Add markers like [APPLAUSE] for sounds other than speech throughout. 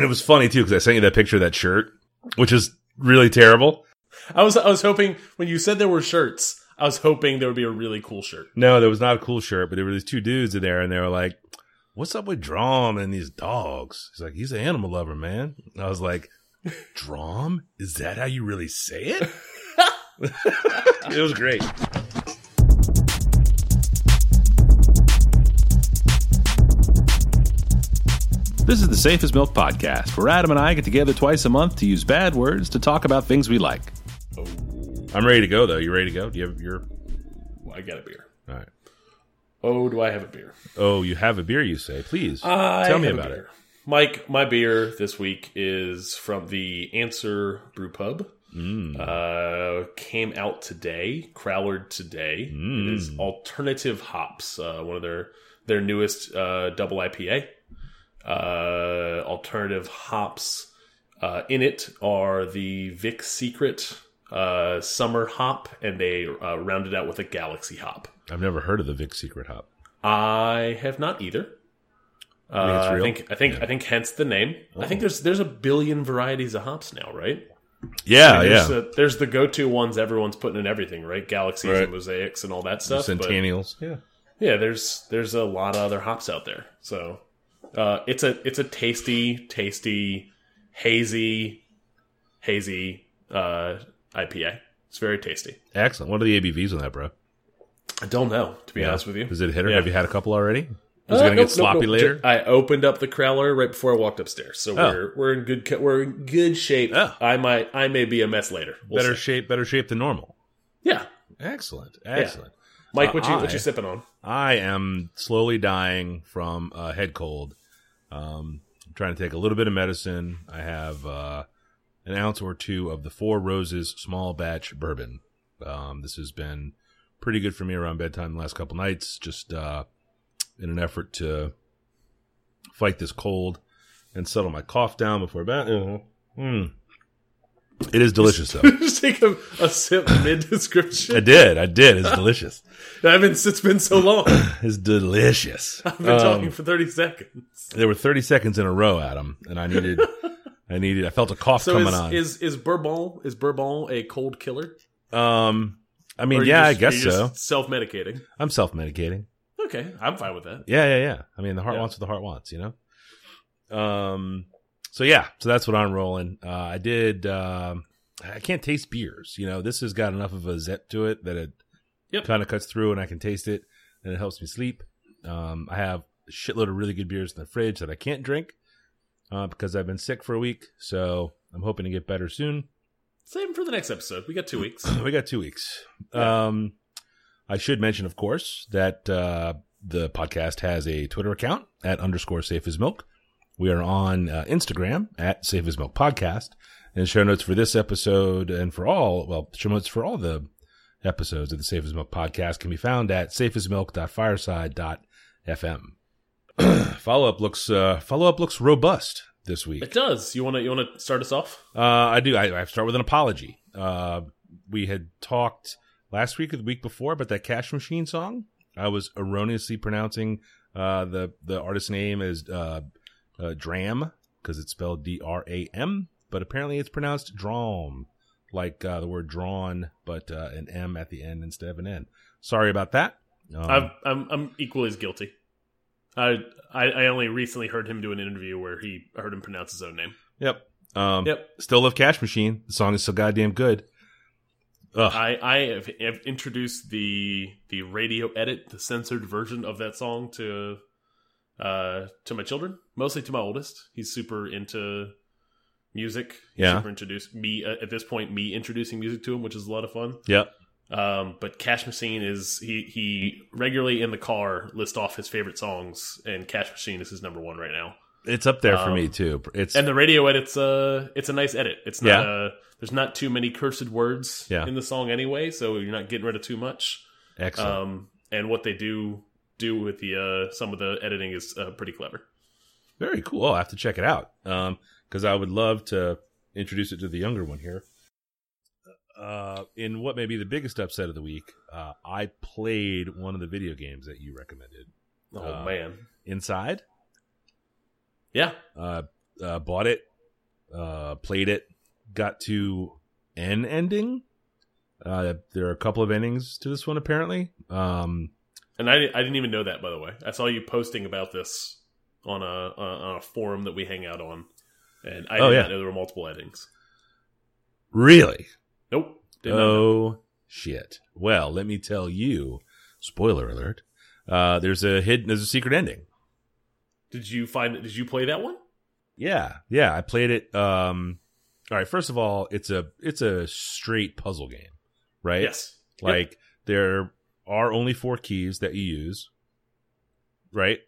and it was funny too because I sent you that picture of that shirt, which is really terrible. I was I was hoping when you said there were shirts, I was hoping there would be a really cool shirt. No, there was not a cool shirt, but there were these two dudes in there, and they were like, "What's up with Drom and these dogs?" He's like, "He's an animal lover, man." And I was like, "Drom? Is that how you really say it?" [LAUGHS] it was great. This is the Safe as Milk Podcast, where Adam and I get together twice a month to use bad words to talk about things we like. I'm ready to go though. You ready to go? Do you have your? Well, I got a beer. All right. Oh, do I have a beer? Oh, you have a beer, you say? Please I tell me have a about beer. it. Mike, my beer this week is from the Answer Brew Pub. Mm. Uh, came out today, Crowlered today. It is Mm. Alternative Hops, uh, one of their their newest uh, double IPA. Uh, alternative hops uh, in it are the Vic Secret uh, Summer Hop, and they uh, rounded out with a Galaxy Hop. I've never heard of the Vic Secret Hop. I have not either. Uh, think it's I think I think I think hence the name. I think there's there's a billion varieties of hops now, right? Yeah, I mean, there's, yeah. the, there's the go-to ones everyone's putting in everything, right? Galaxies Right. and mosaics and all that stuff. but- Centennials. Yeah. yeah, there's there's a lot of other hops out there. So uh, it's a it's a tasty, tasty, hazy, hazy uh, IPA. It's very tasty. Excellent. What are the ABVs on that, bro? I don't know, to be honest with you. Is it a hitter? Yeah. Have you had a couple already? Is Uh, it going to nope, get sloppy nope, nope. later? I opened up the crowler right before I walked upstairs, so Oh. we're we're in good we're in good shape. Oh. I might I may be a mess later. We'll better see. shape, better shape than normal. yeah. Excellent. Excellent. Mike, what you what you sipping on? I am slowly dying from a head cold. Um, I'm trying to take a little bit of medicine. I have uh, an ounce or two of the Four Roses small batch bourbon. Um, this has been pretty good for me around bedtime the last couple nights, just uh, in an effort to fight this cold and settle my cough down before bed. Mm. It is delicious, though. [LAUGHS] Just take a, a sip mid description. I did. I did. It's delicious. [LAUGHS] I've been it's been so long. [CLEARS THROAT] It's delicious. [LAUGHS] I've been Um, talking for thirty seconds. There were 30 seconds in a row, Adam, and I needed, I needed, I felt a cough So coming is, on. is is bourbon is bourbon a cold killer? um, I mean, yeah, I guess so. Self-medicating. I'm self medicating. Okay, I'm fine with that. Yeah, yeah, yeah. I mean, the heart Yeah. wants what the heart wants, you know? Um, so yeah, so that's what I'm rolling. Uh, I did, um, I can't taste beers, you know, this has got enough of a zep to it that it Yep. kind of cuts through and I can taste it and it helps me sleep. Um, I have a shitload of really good beers in the fridge that I can't drink, uh, because I've been sick for a week. So I'm hoping to get better soon. Save 'em for the next episode. We got two weeks. [CLEARS THROAT] we got two weeks. Um, I should mention, of course, that uh, the podcast has a Twitter account at underscore safe as milk. We are on uh, Instagram at safe as milk podcast. And show notes for this episode and for all, well, show notes for all the episodes of the Safe as Milk podcast can be found at safeasmilk.fireside.fm. [CLEARS THROAT] follow up looks uh, follow up looks robust this week. It does. You want to you want to start us off? Uh, I do. I, I start with an apology. Uh, we had talked last week or the week before about that Cash Machine song. I was erroneously pronouncing uh, the the artist name as uh, uh, Dram because it's spelled D R A M, but apparently it's pronounced Drom, like uh, the word drawn, but uh, an M at the end instead of an N. Sorry about that. Um, I've, I'm I'm equally as guilty. I, I I only recently heard him do an interview where he heard him pronounce his own name. yep. Um, Yep. Still love Cash Machine. The song is so goddamn good. Ugh. I I have, have introduced the the radio edit, the censored version of that song to uh to my children, mostly to my oldest. He's super into music. He's Yeah. super introduced me uh, at this point. Me introducing music to him, which is a lot of fun. Yeah. Um, but Cash Machine is he he regularly in the car lists off his favorite songs, and Cash Machine is his number one right now. It's up there for Um, me too. It's And the radio edit's uh it's a nice edit. It's not uh there's not too many cursed words Yeah. in the song anyway, so you're not getting rid of too much. excellent. Um, and what they do do with the uh some of the editing is uh, pretty clever. Very cool. I'll have to check it out. Um, because I would love to introduce it to the younger one here. Uh, in what may be the biggest upset of the week, uh, I played one of the video games that you recommended. Oh Uh, man, Inside. yeah, Uh, uh, bought it, uh, played it, got to an ending. Uh, there are a couple of endings to this one apparently. Um, And I, I didn't even know that, by the way. I saw you posting about this on a on a forum that we hang out on, and I Oh, did yeah. not know there were multiple endings. really? Nope. Did not know. Oh shit! Well, let me tell you. Spoiler alert. Uh, there's a hidden, there's a secret ending. Did you find? it? Did you play that one? Yeah, yeah. I played it. Um, all right. First of all, it's a it's a straight puzzle game, right? Yes. Like there are only four keys that you use, right?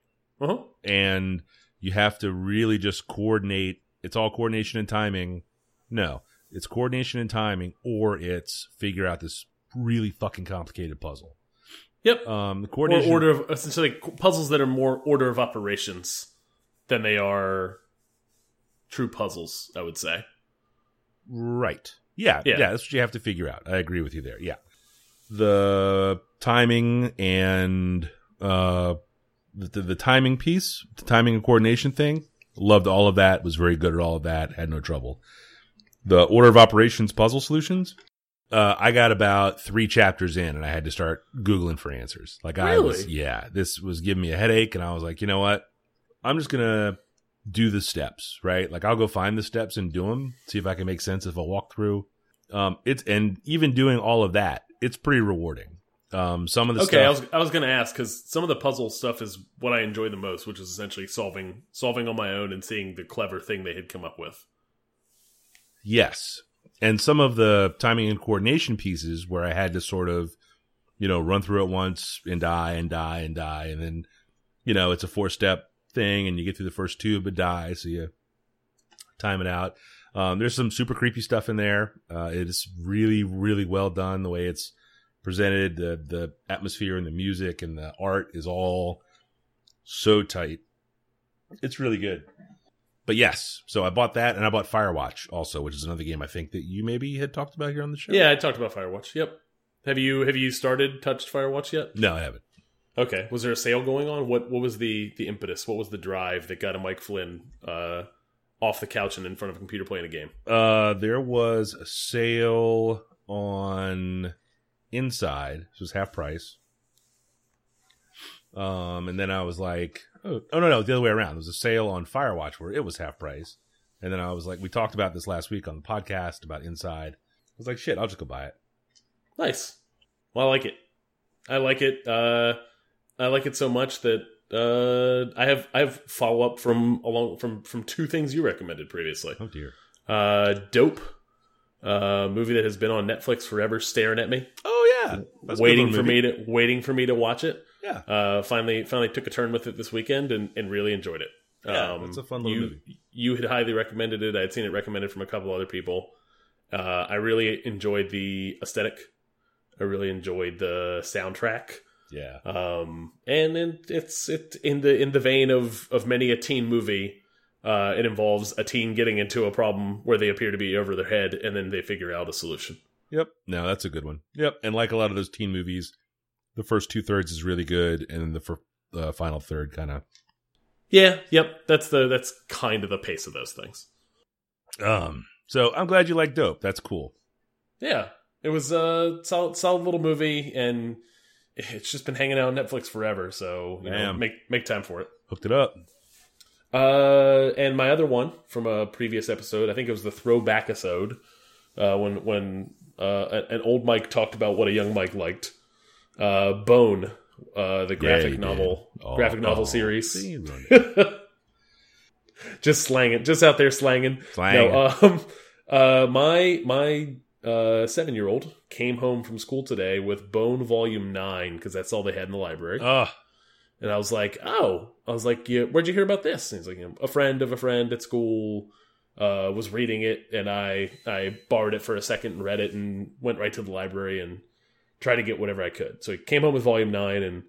Uh huh. And you have to really just coordinate. It's all coordination and timing. No, it's coordination and timing, or it's figure out this really fucking complicated puzzle. Yep. Um, the or order of essentially puzzles that are more order of operations than they are true puzzles. I would say. Right. Yeah, Yeah. yeah, that's what you have to figure out. I agree with you there. Yeah. The timing and uh the, the, the timing piece, the timing and coordination thing, loved all of that, was very good at all of that, had no trouble. The order of operations puzzle solutions, uh, I got about three chapters in and I had to start Googling for answers. Like I was, yeah, this was giving me a headache and I was like, you know what? I'm just going to do the steps, right? Like I'll go find the steps and do them, see if I can make sense if I walk through. Um, it's, and even doing all of that, it's pretty rewarding. Um, some of the Okay, I was I was going to ask because some of the puzzle stuff is what I enjoy the most, which is essentially solving solving on my own and seeing the clever thing they had come up with. Yes. And some of the timing and coordination pieces where I had to sort of, you know, run through it once and die and die and die. And then, you know, it's a four step thing and you get through the first two but die. So you time it out. Um, there's some super creepy stuff in there. Uh, it is really, really well done the way it's presented. The, the atmosphere and the music and the art is all so tight. It's really good. But yes, so I bought that and I bought Firewatch also, which is another game I think that you maybe had talked about here on the show. Yeah, I talked about Firewatch. Yep. Have you have you started touched Firewatch yet? No, I haven't. Okay. Was there a sale going on? What what was the the impetus? What was the drive that got a Mike Flynn uh, off the couch and in front of a computer playing a game? Uh, there was a sale on Inside. This was half price. Um, and then I was like, oh, oh no, no, the other way around. There was a sale on Firewatch where it was half price. And then I was like, we talked about this last week on the podcast about Inside. I was like, shit, I'll just go buy it. Nice. Well, I like it. I like it. Uh, I like it so much that uh, I have I have follow up from along from from two things you recommended previously. Oh dear. Uh, Dope, uh, movie that has been on Netflix forever, staring at me, Oh yeah, That's a good waiting for me to waiting for me to watch it. Yeah. Uh, finally, finally took a turn with it this weekend and, and really enjoyed it. Yeah, it's a fun little you, movie. You had highly recommended it. I had seen it recommended from a couple other people. Uh, I really enjoyed the aesthetic. I really enjoyed the soundtrack. Yeah. Um, and then it's it in the in the vein of of many a teen movie. Uh, it involves a teen getting into a problem where they appear to be over their head, and then they figure out a solution. Yep. No, that's a good one. Yep. And like a lot of those teen movies, the first two thirds is really good, and then the fir- uh, final third kind of. Yeah, yep. That's the that's kind of the pace of those things. Um. So I'm glad you like Dope. That's cool. Yeah, it was a solid, solid little movie, and it's just been hanging out on Netflix forever. So you know, make make time for it. Hooked it up. Uh, and my other one from a previous episode, I think it was the throwback episode, uh, when when uh, an old Mike talked about what a young Mike liked. Uh, Bone, uh, the graphic you novel. Oh, graphic novel oh, series. see, you ruined it. [LAUGHS] just slanging, just out there slanging. Slanging. No, um, [LAUGHS] uh, my my uh, seven year old came home from school today with Bone Volume Nine because that's all they had in the library. Ugh. And I was like, oh, I was like, yeah, where'd you hear about this? And he's like, a friend of a friend at school uh, was reading it, and I I borrowed it for a second and read it, and went right to the library and tried to get whatever I could. So he came home with Volume Nine, and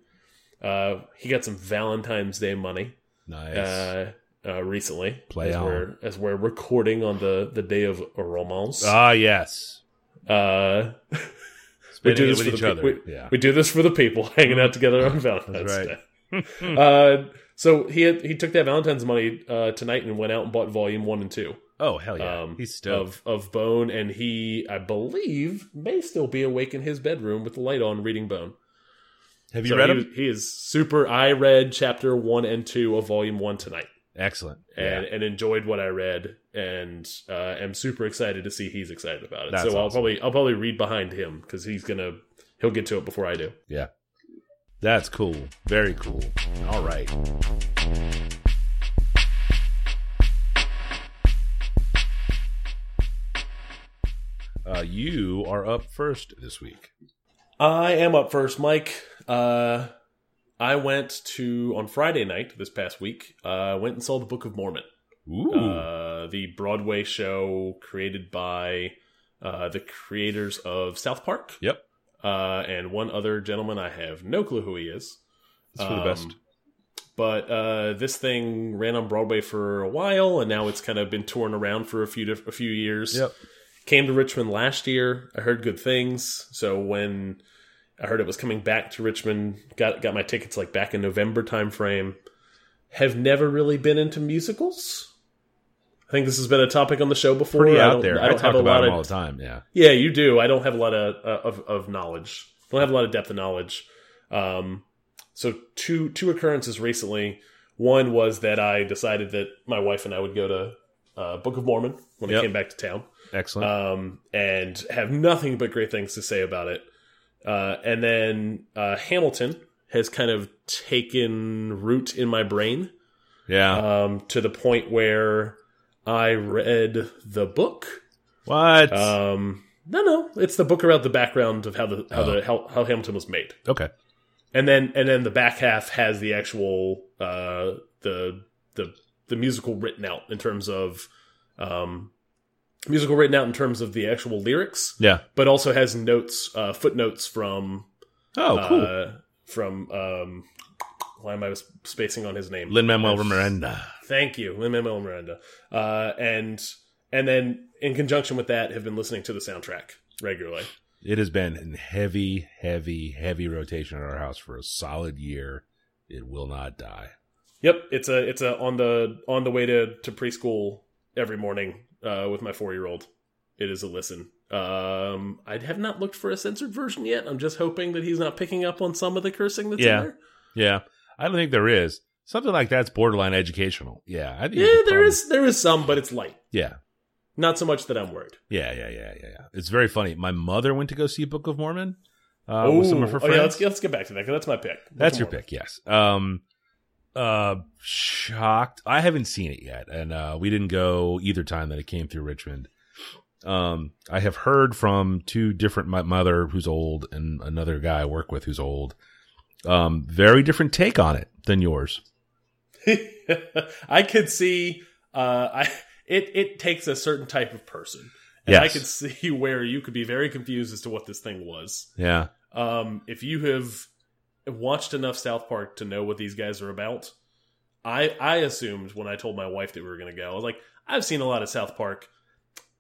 uh, he got some Valentine's Day money Nice. uh, uh, recently. Play as on. we're as we're recording on the the day of romance. ah, yes. Uh, [LAUGHS] we do this with for each the, other. we, yeah. we do this for the people [LAUGHS] hanging out together on Valentine's right. Day. [LAUGHS] uh, so he had, he took that Valentine's money uh, tonight and went out and bought volume one and two Oh hell yeah, um, he's stoked. of of Bone, and he, I believe, may still be awake in his bedroom with the light on, reading Bone. Have you So read he, him? He is super. I read chapter one and two of volume one tonight, Excellent. and yeah. and enjoyed what I read, and uh, am super excited to see he's excited about it. That's so I'll probably I'll probably read behind him because he's gonna he'll get to it before I do. yeah. That's cool. Very cool. All right. Uh, you are up first this week. I am up first, Mike. Uh, I went to on Friday night this past week. I uh, went and saw the Book of Mormon, Ooh. uh, the Broadway show created by uh, the creators of South Park. Yep. Uh, and one other gentleman, I have no clue who he is. It's for the Um, best. But uh, this thing ran on Broadway for a while, and now it's kind of been touring around for a few a few years. Yep. Came to Richmond last year. I heard good things. So when I heard it was coming back to Richmond, got got my tickets like back in November timeframe. Have never really been into musicals. I think this has been a topic on the show before. Pretty out don't- there. I I, don't talk have a about lot of all the time. Yeah. yeah, you do. I don't have a lot of uh, of, of knowledge. Don't have a lot of depth of knowledge. Um, so two two occurrences recently. One was that I decided that my wife and I would go to uh, Book of Mormon when I came back to town, Excellent. um, and have nothing but great things to say about it. Uh, and then uh, Hamilton has kind of taken root in my brain yeah. um, to the point where I read the book what? um, no, no, it's the book about the background of how the how Oh. the how, how Hamilton was made, okay. and then and then the back half has the actual uh the the the musical written out in terms of um musical written out in terms of the actual lyrics, Yeah. but also has notes uh footnotes from Oh, cool. uh from um why am I spacing on his name? Lin Manuel Miranda. Thank you, Lin Manuel Miranda. Uh, and and then in conjunction with that, have been listening to the soundtrack regularly. It has been in heavy, heavy, heavy rotation at our house for a solid year. It will not die. Yep, it's a it's a on the on the way to to preschool every morning uh, with my four year old. It is a listen. Um, I have not looked for a censored version yet. I'm just hoping that he's not picking up on some of the cursing that's Yeah. in there. Yeah. I don't think there is. Something like that's borderline educational. Yeah. I think Yeah, there is there is some, but it's light. Yeah. Not so much that I'm worried. Yeah, yeah, yeah, yeah, yeah. It's very funny. My mother went to go see Book of Mormon uh, with some of her oh friends. yeah, let's get, let's get back to that because that's my pick. That's your pick, yes. Um, uh, shocked. I haven't seen it yet, and uh, we didn't go either time that it came through Richmond. Um, I have heard from two different my mother who's old and another guy I work with who's old. Um, very different take on it than yours. [LAUGHS] I could see uh I it it takes a certain type of person. And I could see where you could be very confused as to what this thing was. Yeah, Um if you have watched enough South Park to know what these guys are about, I I assumed when I told my wife that we were going to go, I was like, I've seen a lot of South Park.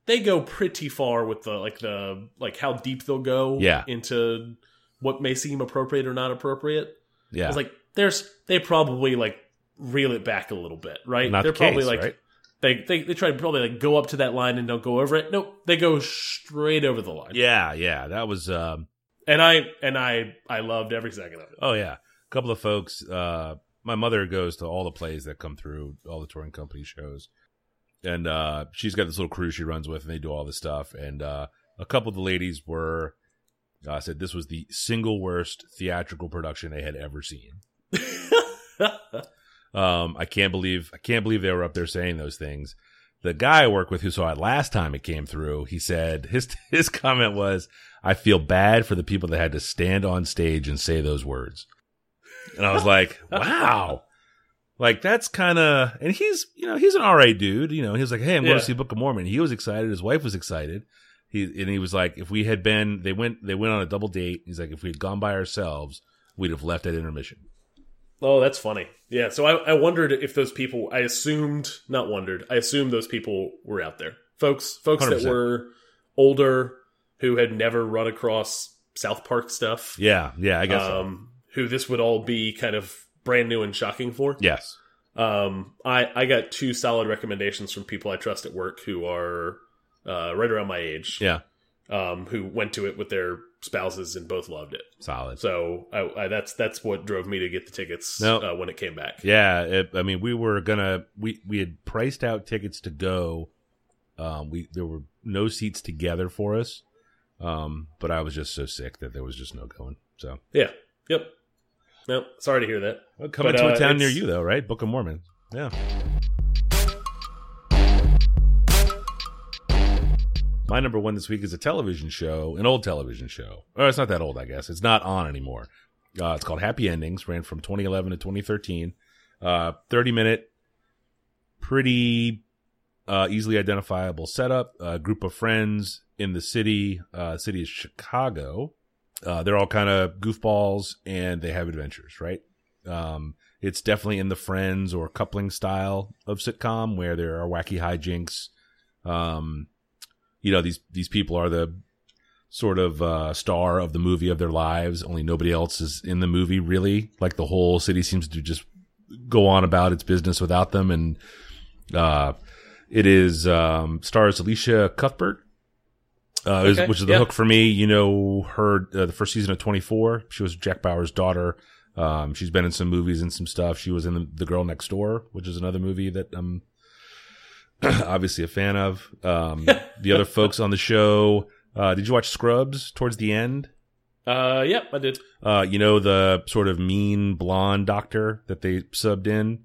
They go pretty far with the like the like how deep they'll go Yeah. into what may seem appropriate or not appropriate. yeah. I was like, there's they probably like reel it back a little bit, right? Not They're the probably case, like right? they, they they try to probably like go up to that line and don't go over it. Nope, they go straight over the line. Yeah, yeah. That was. Um, And I and I I loved every second of it. oh yeah, a couple of folks. Uh, my mother goes to all the plays that come through, all the touring company shows, and uh, she's got this little crew she runs with, and they do all this stuff. And uh, a couple of the ladies were uh, said this was the single worst theatrical production they had ever seen. [LAUGHS] Um, I can't believe I can't believe they were up there saying those things. The guy I work with who saw it last time it came through, he said his [LAUGHS] his comment was, "I feel bad for the people that had to stand on stage and say those words." And I was like, [LAUGHS] "Wow." Like that's kind of, and he's, you know, he's an alright dude. You know, he was like, "Hey, I'm going Yeah. to see Book of Mormon." He was excited. His wife was excited. He and he was like, "If we had been, they went, they went on a double date." He's like, "If we had gone by ourselves, we'd have left at intermission." oh, that's funny. Yeah. So I I wondered if those people. I assumed not wondered. I assumed those people were out there, folks. Folks that 100%. were older who had never run across South Park stuff. Yeah, yeah, I guess. so. um, who this would all be kind of brand new and shocking for. Yes. Um, I I got two solid recommendations from people I trust at work who are uh, right around my age. Yeah. Um, who went to it with their spouses and both loved it. Solid. So I, I, that's that's what drove me to get the tickets No. uh, when it came back. Yeah, it, I mean, we were gonna we we had priced out tickets to go. Um, we there were no seats together for us, um, but I was just so sick that there was just no going. So Yeah. Yep. No, sorry to hear that. coming But, to a uh, town near you though, right? Book of Mormon. Yeah. My number one this week is a television show, an old television show. Oh, it's not that old, I guess. It's not on anymore. Uh, it's called Happy Endings. Ran from 2011 to 2013. Uh, 30 minute, pretty uh, easily identifiable setup. A group of friends in the city, uh, city is Chicago. Uh, they're all kind of goofballs and they have adventures, right? Um, it's definitely in the friends or coupling style of sitcom where there are wacky hijinks. Um, you know, these, these people are the sort of, uh, star of the movie of their lives. Only nobody else is in the movie really. Like the whole city seems to just go on about its business without them. And, uh, it is, um, stars Elisha Cuthbert. Uh, is- Okay, which is the yeah. hook for me. You know her uh, the first season of 24. She was Jack Bauer's daughter. Um, she's been in some movies and some stuff. She was in the, the Girl Next Door, which is another movie that I'm [CLEARS THROAT] obviously a fan of. Um, the other [LAUGHS] folks on the show. Uh, did you watch Scrubs towards the end? Uh, yep, I did. Uh, you know the sort of mean blonde doctor that they subbed in.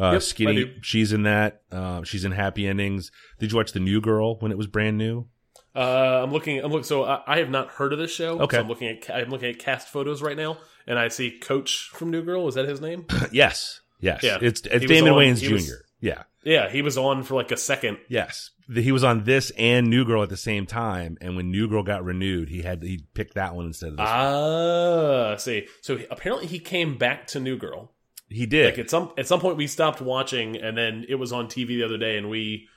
Uh, Yep, I skinny. She's in that. Uh, she's in Happy Endings. Did you watch the New Girl when it was brand new? Uh, I'm looking. I'm looking. So I, I have not heard of this show. Okay. So I'm looking at. I'm looking at cast photos right now, and I see Coach from New Girl. Is that his name? [CLEARS THROAT] yes. Yes. Yeah. It's, it's Damon on- Wayans Jr. was- yeah. Yeah, he was on for like a second. Yes. He was on this and New Girl at the same time. And when New Girl got renewed, he had he picked that one instead of this. Ah, see. So he, apparently he came back to New Girl. he did. Like at some at some point we stopped watching, and then it was on TV the other day, and we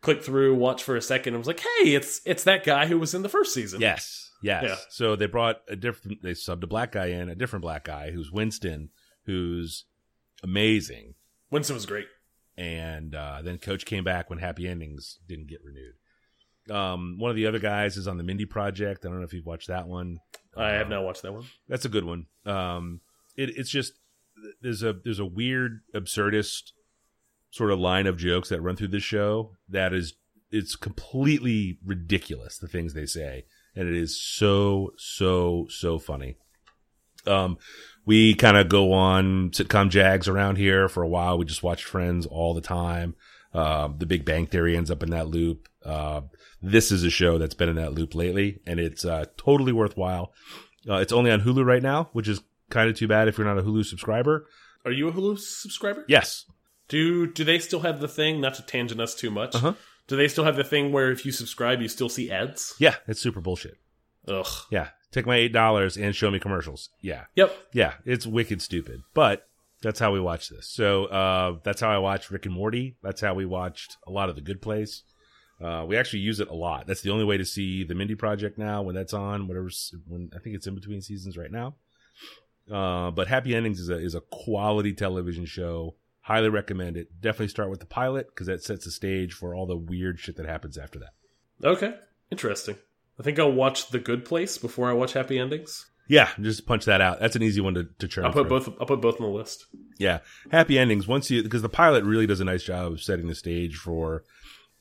clicked through, watched for a second, and was like, "Hey, it's it's that guy who was in the first season." Yes. Yes. Yeah. So they brought a different, they subbed a black guy in, a different black guy who's Winston, who's amazing. Winston was great. And uh, then Coach came back when Happy Endings didn't get renewed. Um, one of the other guys is on the Mindy Project. I don't know if you've watched that one. I have Um, not watched that one. That's a good one. Um, it, it's just there's a there's a weird absurdist sort of line of jokes that run through this show that is it's completely ridiculous the things they say and it is so so so funny. Um, we kind of go on sitcom jags around here for a while. We just watch Friends all the time. Uh, the Big Bang Theory ends up in that loop. Uh, this is a show that's been in that loop lately, and it's uh, totally worthwhile. Uh, it's only on Hulu right now, which is kind of too bad if you're not a Hulu subscriber. Are you a Hulu subscriber? Yes. Do do they still have the thing? Not to tangent us too much. Uh-huh. Do they still have the thing where if you subscribe, you still see ads? Yeah, it's super bullshit. Ugh. Yeah. Take my $8 and show me commercials. Yeah. Yep. Yeah, it's wicked stupid, but that's how we watch this. So uh, that's how I watched Rick and Morty. That's how we watched a lot of The Good Place. Uh, we actually use it a lot. That's the only way to see the Mindy Project now when that's on. Whatever's when I think it's in between seasons right now. Uh, but Happy Endings is a is a quality television show. Highly recommend it. Definitely start with the pilot because that sets the stage for all the weird shit that happens after that. Okay. Interesting. I think I'll watch The Good Place before I watch Happy Endings. Yeah, just punch that out. That's an easy one to, to churn. I'll put through. both. I'll put both on the list. Yeah, happy endings. Once you because the pilot really does a nice job of setting the stage for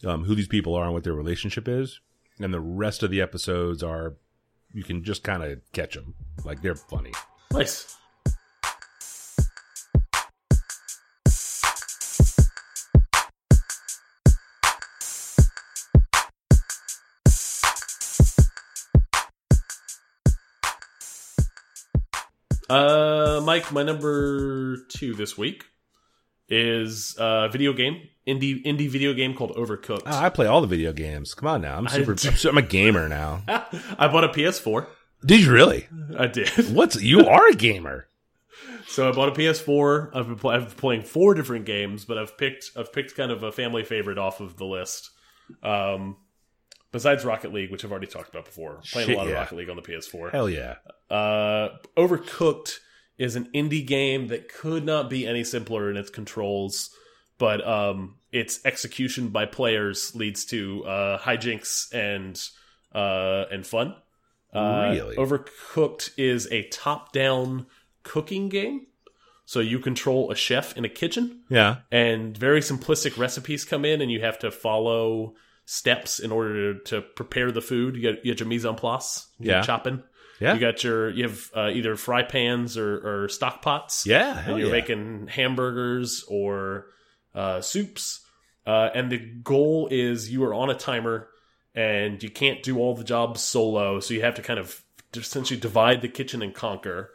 um, who these people are and what their relationship is, and the rest of the episodes are you can just kind of catch them like they're funny. Nice. Uh, Mike, my number two this week is a video game, indie indie video game called Overcooked. Ah, I play all the video games. Come on now, I'm super. I'm, su- I'm a gamer now. [LAUGHS] I bought a PS4. Did you really? I did. What's you are a gamer? [LAUGHS] So I bought a PS4. I've been, I've been playing four different games, but I've picked I've picked kind of a family favorite off of the list. Um, besides Rocket League, which I've already talked about before, playing Shit, a lot yeah. of Rocket League on the PS4. Hell yeah! Uh, Overcooked is an indie game that could not be any simpler in its controls, but um, its execution by players leads to uh, hijinks and uh, and fun. Uh, Really? Overcooked is a top-down cooking game, so you control a chef in a kitchen Yeah. and very simplistic recipes come in and you have to follow steps in order to, to prepare the food you got, you got your mise en place you Yeah. chopping Yeah. you got your you have uh, either fry pans or, or stock pots Yeah. and you're yeah. making hamburgers or uh, soups uh, and the goal is you are on a timer and you can't do all the jobs solo so you have to kind of essentially divide the kitchen and conquer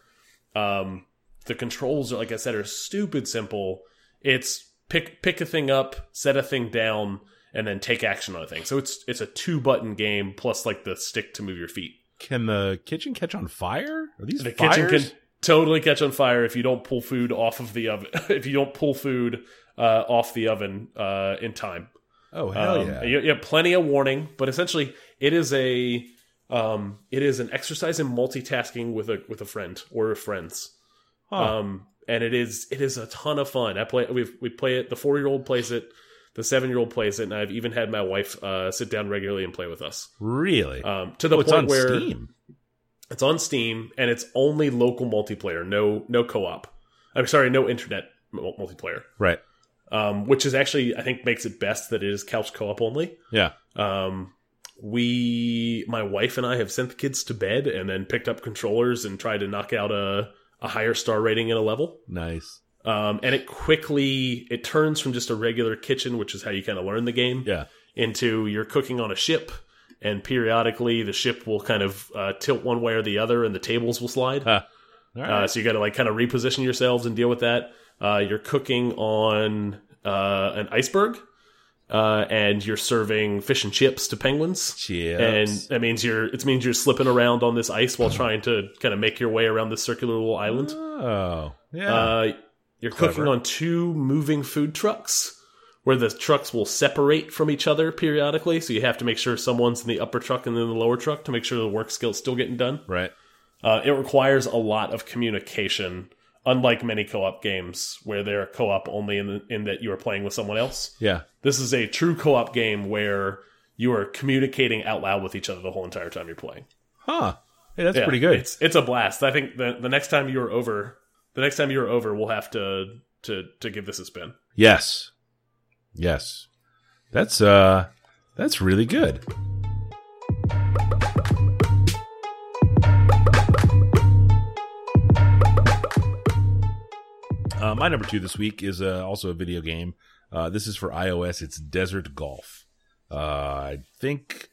um, the controls are like i said are stupid simple it's pick pick a thing up set a thing down and then take action on a thing so it's it's a two button game plus like the stick to move your feet Can the kitchen catch on fire? Are these the fires? kitchen can totally catch on fire if you don't pull food off of the oven [LAUGHS] if you don't pull food uh, off the oven uh, in time oh hell um, yeah! You, you have plenty of warning, but essentially, it is a um, it is an exercise in multitasking with a with a friend or friends. Huh. Um, and it is it is a ton of fun. I play we we play it. The four year old plays it. The seven year old plays it, and I've even had my wife uh, sit down regularly and play with us. really? Um, to the oh, it's point on where Steam. it's on Steam and it's only local multiplayer, no no co op. I'm sorry, no internet multiplayer. Right. Um, which is actually I think makes it best that it is couch co op only. Yeah. Um, we, my wife and I, have sent the kids to bed and then picked up controllers and tried to knock out a a higher star rating in a level. Nice. Um, and it quickly it turns from just a regular kitchen, which is how you kind of learn the game, Yeah. into you're cooking on a ship, and periodically the ship will kind of uh, tilt one way or the other, and the tables will slide. Huh. All right. Uh, so you got to like kind of reposition yourselves and deal with that. Uh, you're cooking on uh, an iceberg, uh, and you're serving fish and chips to penguins. Chips. And that means you're it means you're slipping around on this ice while trying to kind of make your way around this circular little island. oh, yeah. Uh, you're Clever. cooking on two moving food trucks. Where the trucks will separate from each other periodically, so you have to make sure someone's in the upper truck and then the lower truck to make sure the work skill's still getting done. right. Uh, it requires a lot of communication, unlike many co-op games where they're co-op only in, the, in that you are playing with someone else. Yeah. This is a true co-op game where you are communicating out loud with each other the whole entire time you're playing. Huh. Hey, that's Yeah, pretty good. It's it's a blast. I think the the next time you're over, the next time you're over, we'll have to to to give this a spin. Yes. Yes. That's uh that's really good. Uh, my number two this week is uh, also a video game. Uh, this is for iOS. It's Desert Golf. Uh, I think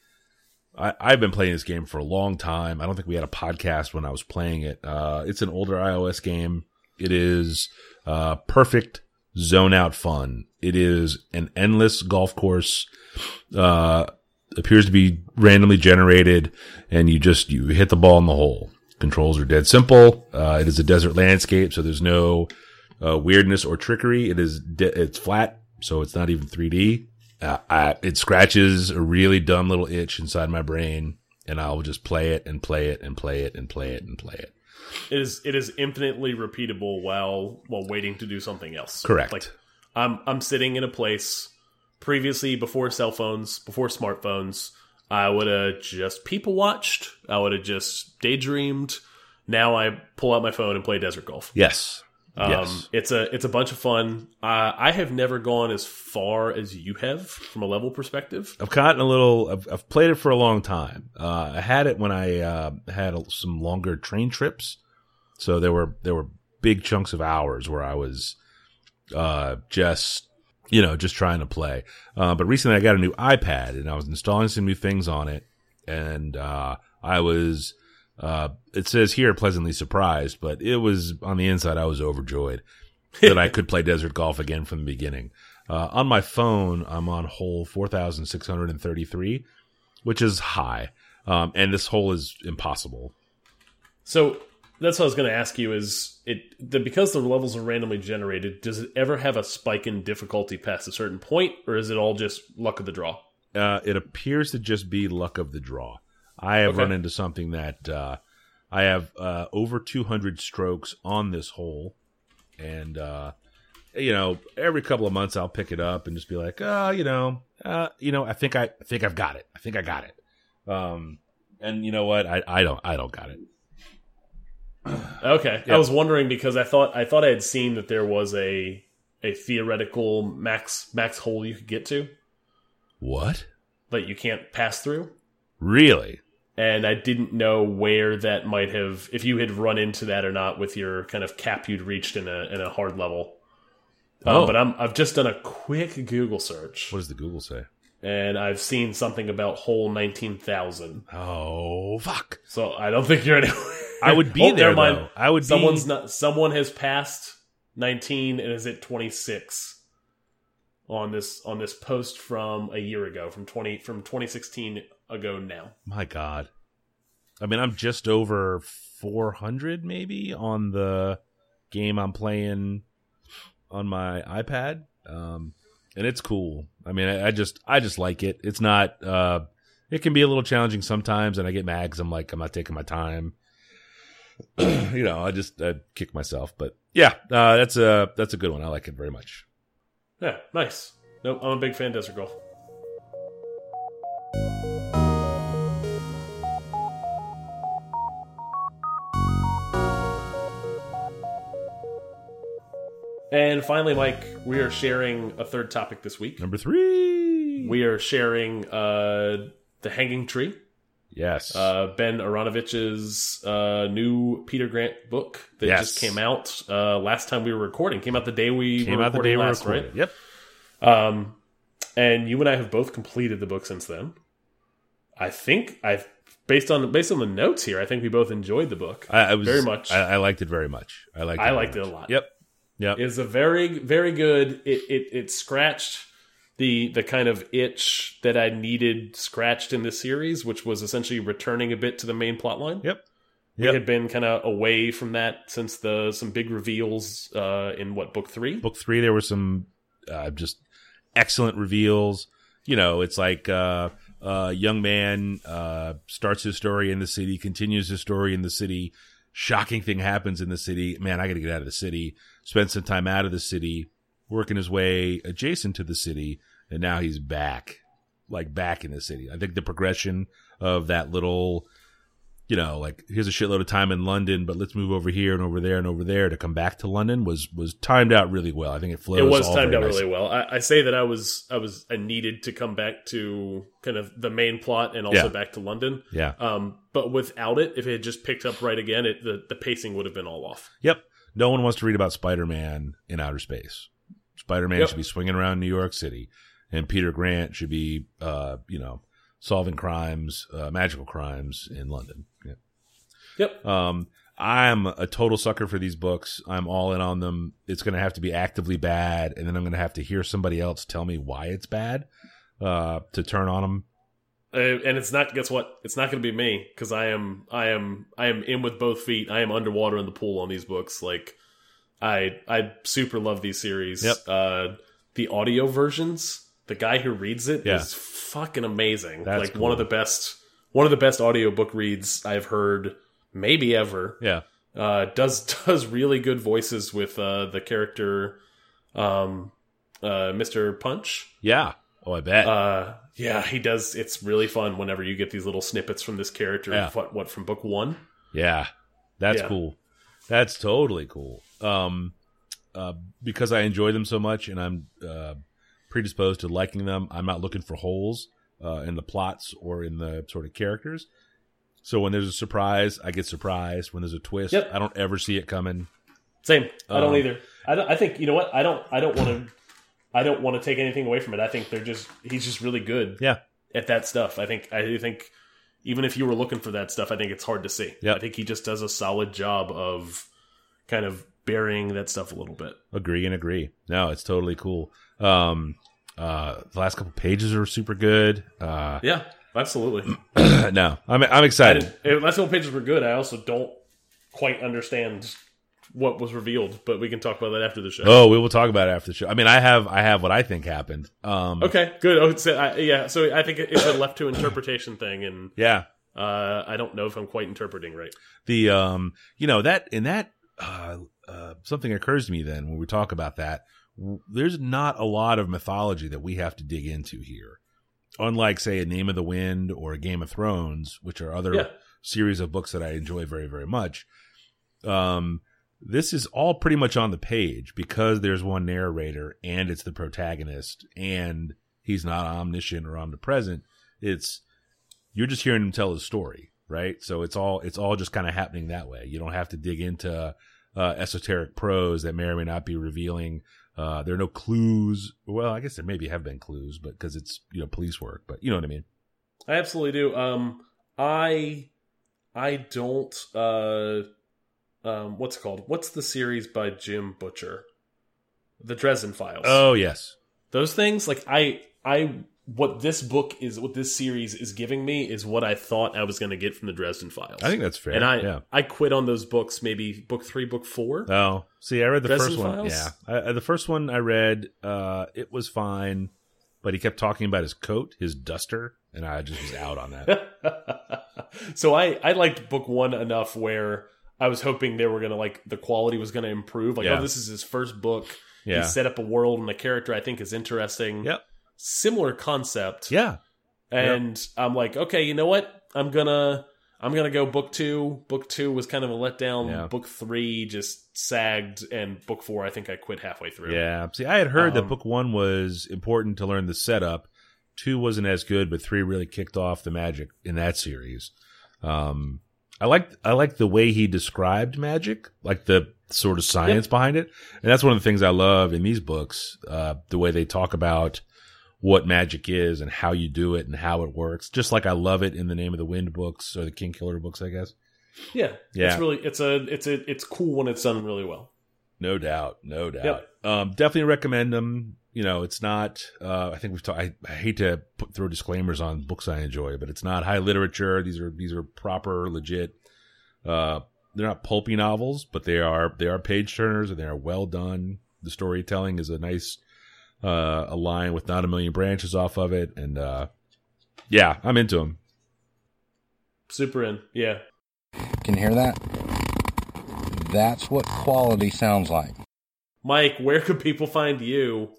I, I've been playing this game for a long time. I don't think we had a podcast when I was playing it. Uh, it's an older iOS game. It is uh, perfect zone out fun. It is an endless golf course. Uh, appears to be randomly generated, and you just you hit the ball in the hole. Controls are dead simple. Uh, it is a desert landscape, so there's no uh, weirdness or trickery. It is de- it's flat, so it's not even 3D. Uh, I, it scratches a really dumb little itch inside my brain, and I will just play it and play it and play it and play it and play it. It is it is infinitely repeatable while while waiting to do something else. Correct. Like I'm I'm sitting in a place previously before cell phones, before smartphones. I would have just people watched. I would have just daydreamed. Now I pull out my phone and play desert golf. Yes. Um, yes. It's a it's a bunch of fun. Uh, I have never gone as far as you have from a level perspective. I've gotten a little. I've, I've played it for a long time. Uh, I had it when I uh, had a, some longer train trips, so there were there were big chunks of hours where I was uh, just you know just trying to play. Uh, but recently I got a new iPad and I was installing some new things on it, and uh, I was. Uh, it says here pleasantly surprised, but it was on the inside. I was overjoyed [LAUGHS] that I could play desert golf again from the beginning. Uh, on my phone, I'm on hole 4,633, which is high. Um, and this hole is impossible. So that's what I was going to ask you: is it the, because the levels are randomly generated? Does it ever have a spike in difficulty past a certain point, or is it all just luck of the draw? Uh, it appears to just be luck of the draw. I have Okay. run into something that, uh, I have uh, over 200 strokes on this hole, and uh, you know, every couple of months I'll pick it up and just be like, oh, you know, uh, you know, I think I, I think I've got it. I think I got it. Um, and you know what? I, I don't, I don't got it. [CLEARS THROAT] Okay, Yeah. I was wondering because I thought I thought I had seen that there was a a theoretical max max hole you could get to What? that you can't pass through, Really? And I didn't know where that might have if you had run into that or not with your kind of cap you'd reached in a in a hard level. Um, Oh. but I'm I've just done a quick Google search What does the Google say? and I've seen something about hole nineteen thousand. Oh, fuck. So I don't think you're anywhere. [LAUGHS] I would be [LAUGHS] Oh, there never though. I would Someone's be. not. Someone has passed nineteen and is at twenty six on this on this post from a year ago, from twenty from twenty sixteen ago now. My God. I mean, I'm just over 400 maybe on the game I'm playing on my iPad. Um, and it's cool. I mean, I, I just, I just like it. It's not, uh, it can be a little challenging sometimes and I get mad cause I'm like, I'm not taking my time. [CLEARS THROAT] you know, I just, I kick myself, but yeah, uh, that's a, that's a good one. I like it very much. Yeah, nice. Nope, I'm a big fan of Desert Golf. And finally, Mike, we are sharing a third topic this week. Number three. We are sharing uh, The Hanging Tree, yes. uh, Ben Aaronovitch's uh, new Peter Grant book that Yes. just came out uh, last time we were recording. Came out the day we Came were out the recording day we last, recorded. right? Yep. Um, and you and I have both completed the book since then. I think I've based on based on the notes here. I think we both enjoyed the book. I, I was Very much. I, I liked it very much. I liked. It I liked it a lot. Yep. Yep. is a very very good. It it it scratched the the kind of itch that I needed scratched in this series, which was essentially returning a bit to the main plot line. Yep. We Yep. had been kind of away from that since the some big reveals uh, in what book three. book three there were some uh, just excellent reveals you know it's like uh a young man uh starts his story in the city continues his story in the city shocking thing happens in the city man i gotta get out of the city spend some time out of the city working his way adjacent to the city and now he's back like back in the city i think the progression of that little you know, like here's a shitload of time in London, but let's move over here and over there and over there to come back to London was was timed out really well. I think it flows. it was timed out nicely. really well. I, I say that I was I was I needed to come back to kind of the main plot and also Yeah. back to London. Yeah. Um, but without it, if it had just picked up right again, it the, the pacing would have been all off. Yep. No one wants to read about Spider Man in outer space. Spider Man Yep. should be swinging around New York City, and Peter Grant should be, uh, you know, solving crimes, uh, magical crimes in London. Yeah. Yep. Um, I'm a total sucker for these books. I'm all in on them. It's going to have to be actively bad, and then I'm going to have to hear somebody else tell me why it's bad uh, to turn on them. Uh, and it's not. Guess what? It's not going to be me because I am. I am. I am in with both feet. I am underwater in the pool on these books. Like, I. I super love these series. Yep. Uh, the audio versions. The guy who reads it is Yeah. fucking amazing. That's like one of the best. One of the best audiobook reads I've heard, maybe ever. Yeah. uh, does [LAUGHS] does really good voices with uh, the character um, uh, Mr. Punch. Yeah. Oh, I bet. Uh, yeah, he does. It's really fun whenever you get these little snippets from this character. Yeah. What what from book one? Yeah, that's Yeah. cool. That's totally cool. Um, uh, because I enjoy them so much, and I'm uh, predisposed to liking them. I'm not looking for holes uh, in the plots or in the sort of characters. So when there's a surprise, I get surprised. When there's a twist, Yep. I don't ever see it coming. Same. I don't Um, either. I don't. I think you know what? I don't. I don't want to. I don't want to take anything away from it. I think they're just. He's just really good Yeah, at that stuff. I think. I think. Even if you were looking for that stuff, I think it's hard to see. Yep. I think he just does a solid job of kind of burying that stuff a little bit. agree and agree. No, it's totally cool. Um, uh, the last couple pages are super good. Uh, Yeah, absolutely. [CLEARS THROAT] no, I'm I'm excited. didn't, last couple pages were good. I also don't quite understand what was revealed, but we can talk about that after the show. Oh, we will talk about it after the show. I mean, I have I have what I think happened. Um, Okay, good. Oh, so, I, yeah, so I think it's a left to interpretation thing, and Yeah. Uh, I don't know if I'm quite interpreting right. The um, you know that in that uh, uh, something occurs to me then when we talk about that. There's not a lot of mythology that we have to dig into here, unlike say a Name of the Wind or a Game of Thrones, which are other Yeah. series of books that I enjoy very very much. Um, this is all pretty much on the page because there's one narrator and it's the protagonist and he's not omniscient or omnipresent. It's you're just hearing him tell his story, right? So it's all it's all just kind of happening that way. You don't have to dig into uh, esoteric prose that may or may not be revealing. Uh, there are no clues. Well, I guess there maybe have been clues, but because it's you know police work, but you know what I mean. I absolutely do. Um, I I don't. Uh, um, what's it called? What's the series by Jim Butcher? The Dresden Files. Oh yes, those things. Like I, I, what this book is, what this series is giving me is what I thought I was going to get from the Dresden Files. I think that's fair. and I, yeah. I quit on those books. Maybe book three, book four. Oh, see, I read the Dresden first one. Files? Yeah, I, I- the first one I read, uh, it was fine, but he kept talking about his coat, his duster, and I just was out on that. [LAUGHS] so I I liked book one enough where I was hoping they were gonna like the quality was gonna improve. Like, Yeah. oh, this is his first book. Yeah. He set up a world and a character I think is interesting. Yep. Similar concept. Yeah, And I'm like, okay, you know what? I'm gonna I'm gonna go book two. Book two was kind of a letdown. Yeah. Book three just sagged, and book four I think I quit halfway through. yeah. See, I had heard that Um, book one was important to learn the setup. Two wasn't as good, but three really kicked off the magic in that series. Um, I like I liked the way he described magic, like the sort of science behind it, and that's one of the things I love in these books. Uh, the way they talk about what magic is and how you do it and how it works. Just like I love it in the Name of the Wind books or the King Killer books, I guess. yeah, Yeah. It's really it's a it's a it's cool when it's done really well. No doubt, no doubt. Yep. Um, definitely recommend them. You know, it's not. Uh, I think we've talked. I, I hate to put, throw disclaimers on books I enjoy, but it's not high literature. These are these are proper, legit. Uh, they're not pulpy novels, but they are they are page turners and they are well done. The storytelling is a nice uh, a line with not a million branches off of it, and uh, yeah, I'm into them. Super in. Yeah. Can you hear that? That's what quality sounds like. Mike, where could people find you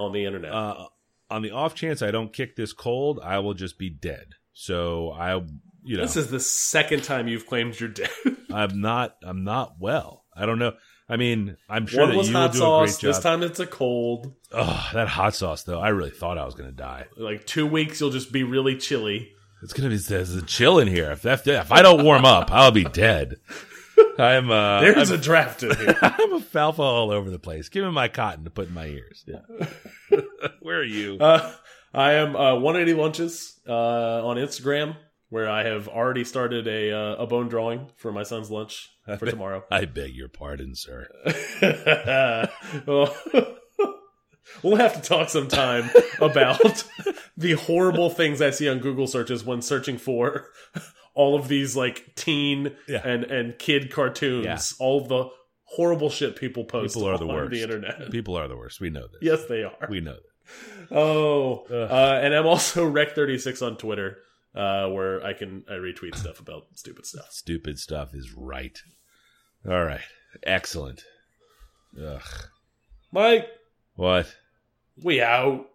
on the internet? Uh, on the off chance I don't kick this cold, I will just be dead. So I, you know, This is the second time you've claimed you're dead. [LAUGHS] I'm not. I'm not well. I don't know. I mean, I'm sure One that was you will hot do a great sauce. job. This time it's a cold. Oh, that hot sauce though. I really thought I was going to die. Like two weeks, you'll just be really chilly. It's going to be there's a chill in here. If that, if I don't warm up, I'll be dead. I'm uh, [LAUGHS] There's I'm, a draft in here. [LAUGHS] I'm a falfa all over the place. Give me my cotton to put in my ears. Yeah. [LAUGHS] Where are you? Uh, I am uh, 180 lunches uh, on Instagram, where I have already started a uh, a bone drawing for my son's lunch for tomorrow. I beg your pardon, sir. Well, we'll have to talk sometime about the horrible things I see on Google searches when searching for all of these like teen Yeah. and and kid cartoons. Yeah. All the horrible shit people post People are the worst. the internet. People are the worst. We know this. Yes, they are. We know this. Oh, uh, and I'm also [LAUGHS] Rec36 on Twitter, uh, where I can I retweet stuff about stupid stuff. Stupid stuff is right. All right. Excellent. Ugh. Mike, What? we out.